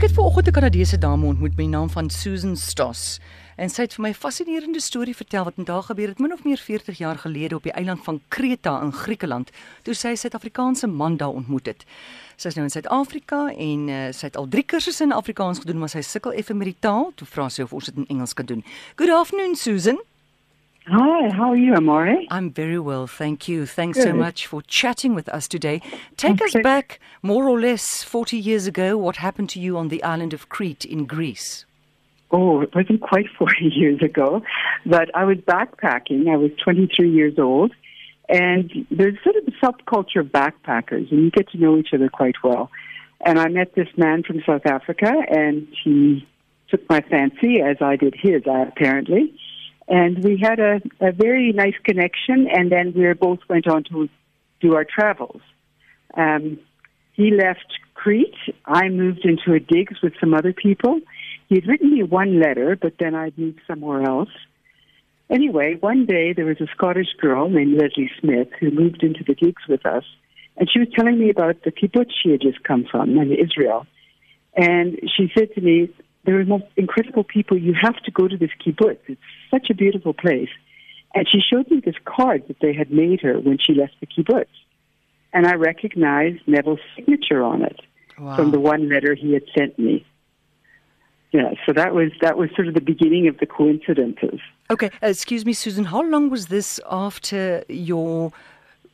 Ek het vanoggend 'n Kanadese dame ontmoet met die naam van Susan Stoss en sy het vir my 'n fascinerende storie vertel wat met haar gebeur het min of meer 40 jaar gelede op die eiland van Kreta in Griekeland toe sy 'n Suid-Afrikaanse man daar ontmoet het. Sy is nou in Suid-Afrika en uh, sy het al 3 kursusse in Afrikaans gedoen, maar sy sukkel effe met die taal. Toe vra sy of ons dit in Engels kan doen. Good afternoon, Susan. Hi, how are you, Amore? I'm very well, thank you. Thanks so much for chatting with us today. Take us back more or less 40 years ago. What happened to you on the island of Crete in Greece? Oh, it wasn't quite 40 years ago, but I was backpacking. I was 23 years old, and there's sort of a subculture of backpackers, and you get to know each other quite well. And I met this man from South Africa, and he took my fancy, as I did his, apparently. And we had a, a very nice connection, and then we both went on to do our travels. Um, he left Crete. I moved into a digs with some other people. He had written me one letter, but then I'd moved somewhere else. Anyway, one day there was a Scottish girl named Leslie Smith who moved into the digs with us, and she was telling me about the kibbutz she had just come from in Israel. And she said to me, there are most incredible people. You have to go to this kibbutz. It's such a beautiful place. And she showed me this card that they had made her when she left the kibbutz. And I recognized Neville's signature on it Wow. from the one letter he had sent me. Yeah, so that was that was sort of the beginning of the coincidences. Okay, uh, excuse me, Susan. How long was this after your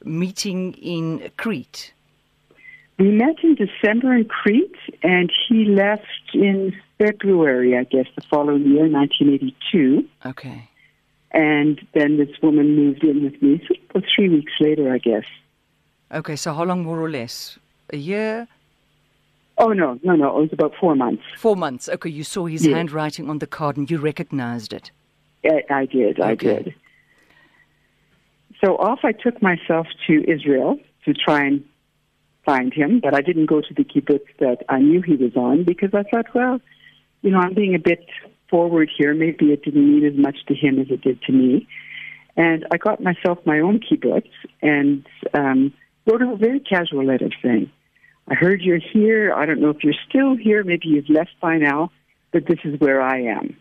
meeting in Crete? We met in December in Crete, and he left in February, I guess, the following year, 1982. Okay. And then this woman moved in with me so three weeks later, I guess. Okay, so how long more or less? A year? Oh, no, no, no. It was about four months. Four months. Okay, you saw his Yes. handwriting on the card and you recognized it. I, I did, I Okay. did. So off I took myself to Israel to try and find him, but I didn't go to the kibbutz that I knew he was on because I thought, well, you know, I'm being a bit forward here. Maybe it didn't mean as much to him as it did to me. And I got myself my own kibbutz and um, wrote a very casual letter saying, I heard you're here. I don't know if you're still here. Maybe you've left by now, but this is where I am.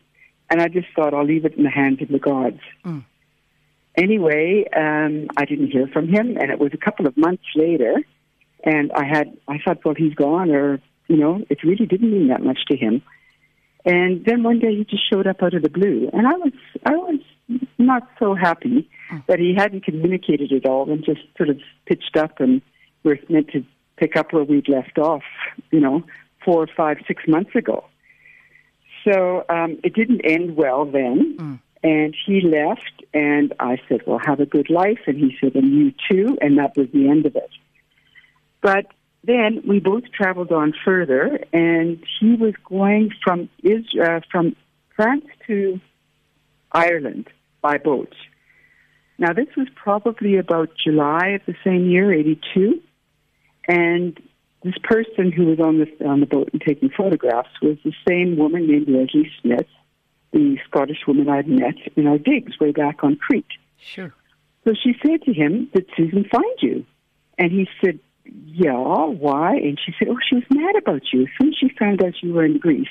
And I just thought I'll leave it in the hands of the gods. Mm. Anyway, um, I didn't hear from him, and it was a couple of months later. And I had, I thought, well, he's gone, or you know, it really didn't mean that much to him. And then one day he just showed up out of the blue, and I was, I was not so happy that he hadn't communicated it all and just sort of pitched up and we're meant to pick up where we'd left off, you know, four, five, six months ago. So um, it didn't end well then. Mm. And he left, and I said, Well, have a good life. And he said, And you too. And that was the end of it. But then we both traveled on further, and he was going from, Is- uh, from France to Ireland by boat. Now, this was probably about July of the same year, 82. And this person who was on the, on the boat and taking photographs was the same woman named Leslie Smith, the Scottish woman I'd met in our digs way back on Crete. Sure. So she said to him, Did Susan find you? And he said, Yeah, why? And she said, Oh, she was mad about you. As soon as she found out you were in Greece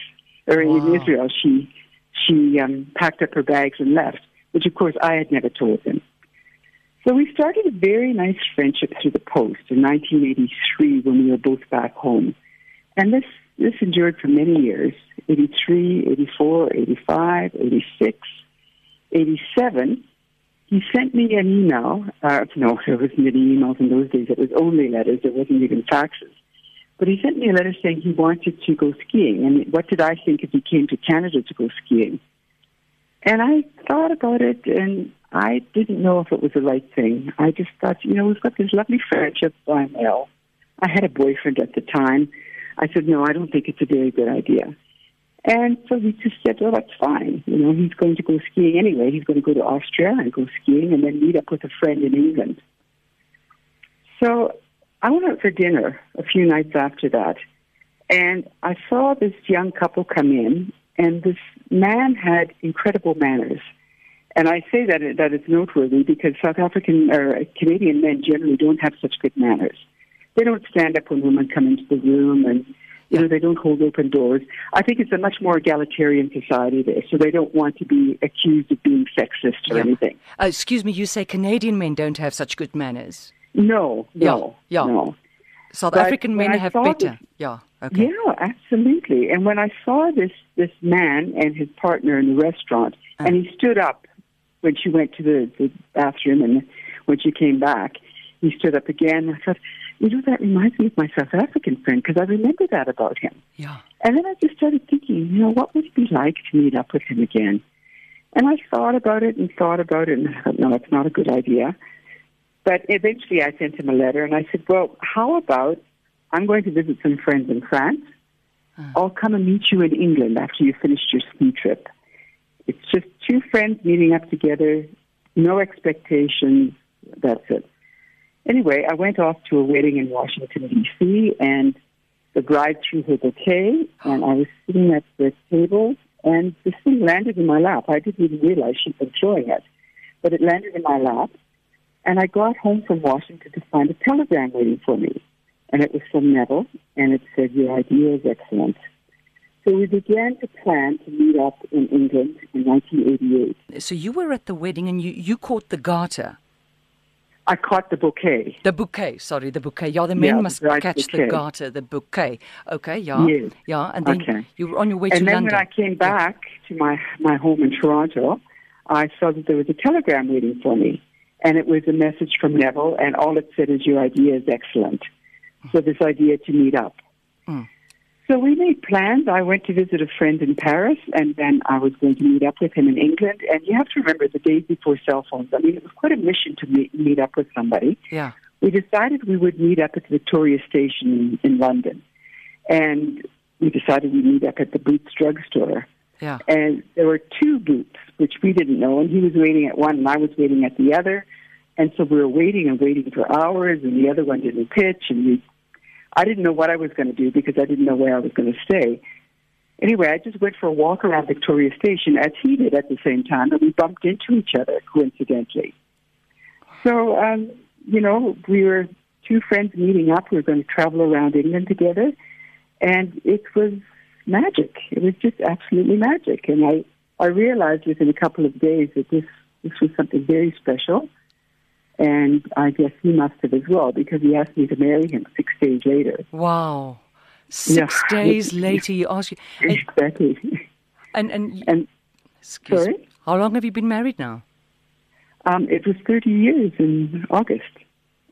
or Wow. in Israel, she she um, packed up her bags and left, which of course I had never told him. So we started a very nice friendship through the post in 1983 when we were both back home. And this, this endured for many years 83, 84, 85, 86, 87. He sent me an email. Uh, no, there wasn't any emails in those days. It was only letters. There wasn't even faxes. But he sent me a letter saying he wanted to go skiing. And what did I think if he came to Canada to go skiing? And I thought about it, and I didn't know if it was the right thing. I just thought, you know, we've got this lovely friendship by mail. I had a boyfriend at the time. I said, no, I don't think it's a very good idea. And so he just said, well, that's fine. You know, he's going to go skiing anyway. He's going to go to Austria and go skiing and then meet up with a friend in England. So I went out for dinner a few nights after that. And I saw this young couple come in, and this man had incredible manners. And I say that that it's noteworthy because South African or Canadian men generally don't have such good manners. They don't stand up when women come into the room, and You know, they don't hold open doors. I think it's a much more egalitarian society there, so they don't want to be accused of being sexist or Yeah. anything. Uh, excuse me, you say Canadian men don't have such good manners. No, no, Yeah, yeah. no. South But African men have better. this- Yeah. Okay. Yeah, absolutely. And when I saw this this man and his partner in the restaurant, Uh. and he stood up when she went to the, the bathroom, and when she came back, he stood up again. I thought, you know, that reminds me of my South African friend because I remember that about him. Yeah. And then I just started thinking, you know, what would it be like to meet up with him again? And I thought about it and thought about it, and I thought, no, it's not a good idea. But eventually I sent him a letter and I said, well, how about I'm going to visit some friends in France. Uh. I'll come and meet you in England after you finished your ski trip. It's just two friends meeting up together, no expectations, that's it. Anyway, I went off to a wedding in Washington, D.C., and the bride threw her bouquet, and I was sitting at the table, and this thing landed in my lap. I didn't even realize she'd been throwing it, but it landed in my lap. And I got home from Washington to find a telegram waiting for me. And it was from Neville, and it said, Your idea is excellent. So we began to plan to meet up in England in 1988. So you were at the wedding and you, you caught the garter. I caught the bouquet. The bouquet, sorry, the bouquet. Yeah, the men Yeah, must bride's catch the garter, the bouquet. Okay, yeah. Yes. Yeah, and then Okay. you were on your way to London. and then when I came back to my, my home in Toronto, I saw that there was a telegram waiting for me. And it was a message from Neville, and all it said is, Your idea is excellent. So, this idea to meet up. So, we made plans. I went to visit a friend in Paris, and then I was going to meet up with him in England. And you have to remember the days before cell phones. I mean, it was quite a mission to meet, meet up with somebody Yeah. we decided we would meet up at Victoria Station in, in London. And we decided we'd meet up at the Boots drugstore. Yeah. And there were two Boots, which we didn't know, and he was waiting at one and I was waiting at the other. And so we were waiting and waiting for hours, and the other one didn't pitch, and we, I didn't know what I was going to do because I didn't know where I was going to stay. Anyway, I just went for a walk around Victoria Station as he did at the same time, and we bumped into each other coincidentally. So, um, you know, we were two friends meeting up. We were going to travel around England together, and it was magic. It was just absolutely magic. And I, I realized within a couple of days that this this was something very special. And I guess he must have as well because he asked me to marry him six days later. Wow. Six Yeah. days later, you ask you. Exactly. and, and And excuse sorry? me, how long have you been married now? um, it was 30 years in August.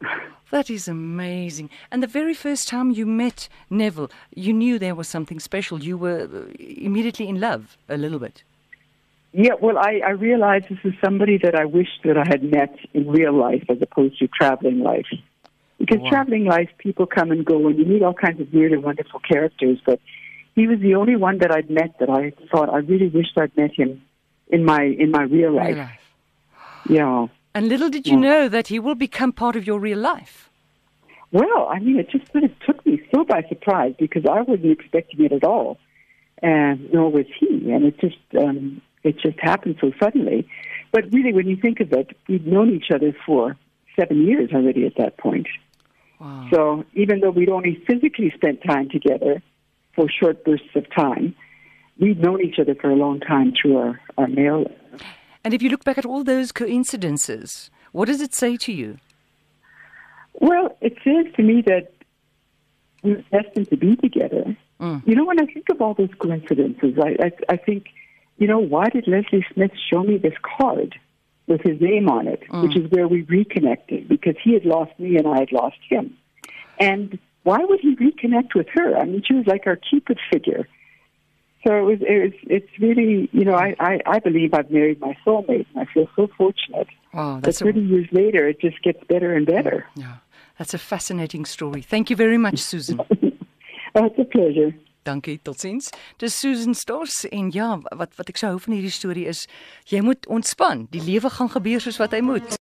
That is amazing. And the very first time you met Neville, you knew there was something special. You were uh, immediately in love a little bit. Yeah, well, I, I realized this is somebody that I wish that I had met in real life as opposed to traveling life. Because Wow. traveling life, people come and go, and you meet all kinds of weird and wonderful characters. But he was the only one that I'd met that I thought I really wished I'd met him in my in my real life. Real life. Yeah. And little did you Yeah. know that he will become part of your real life. Well, I mean, it just sort of took me so by surprise because I wasn't expecting it at all, and nor was he. And it just um, it just happened so suddenly. But really, when you think of it, we'd known each other for seven years already at that point. Wow. So even though we'd only physically spent time together for short bursts of time, we'd known each other for a long time through our, our mail. And if you look back at all those coincidences, what does it say to you? Well, it says to me that we were destined to be together. Mm. You know, when I think of all those coincidences, I, I, I think, you know, why did Leslie Smith show me this card with his name on it, mm. which is where we reconnected because he had lost me and I had lost him. And why would he reconnect with her? I mean, she was like our Cupid figure. So it was, it was, it's really, you know, I, I, I believe I've married my soulmate, and I feel so fortunate. Wow, that's a, 30 years later, it just gets better and better. yeah, that's a fascinating story. Thank you very much, Susan. Oh, it's a pleasure. Dankie, totsiens. Dis Susan Stors en ja, wat wat ek sou hou van hierdie storie is jy moet ontspan. Die lewe gaan gebeur soos wat hy moet.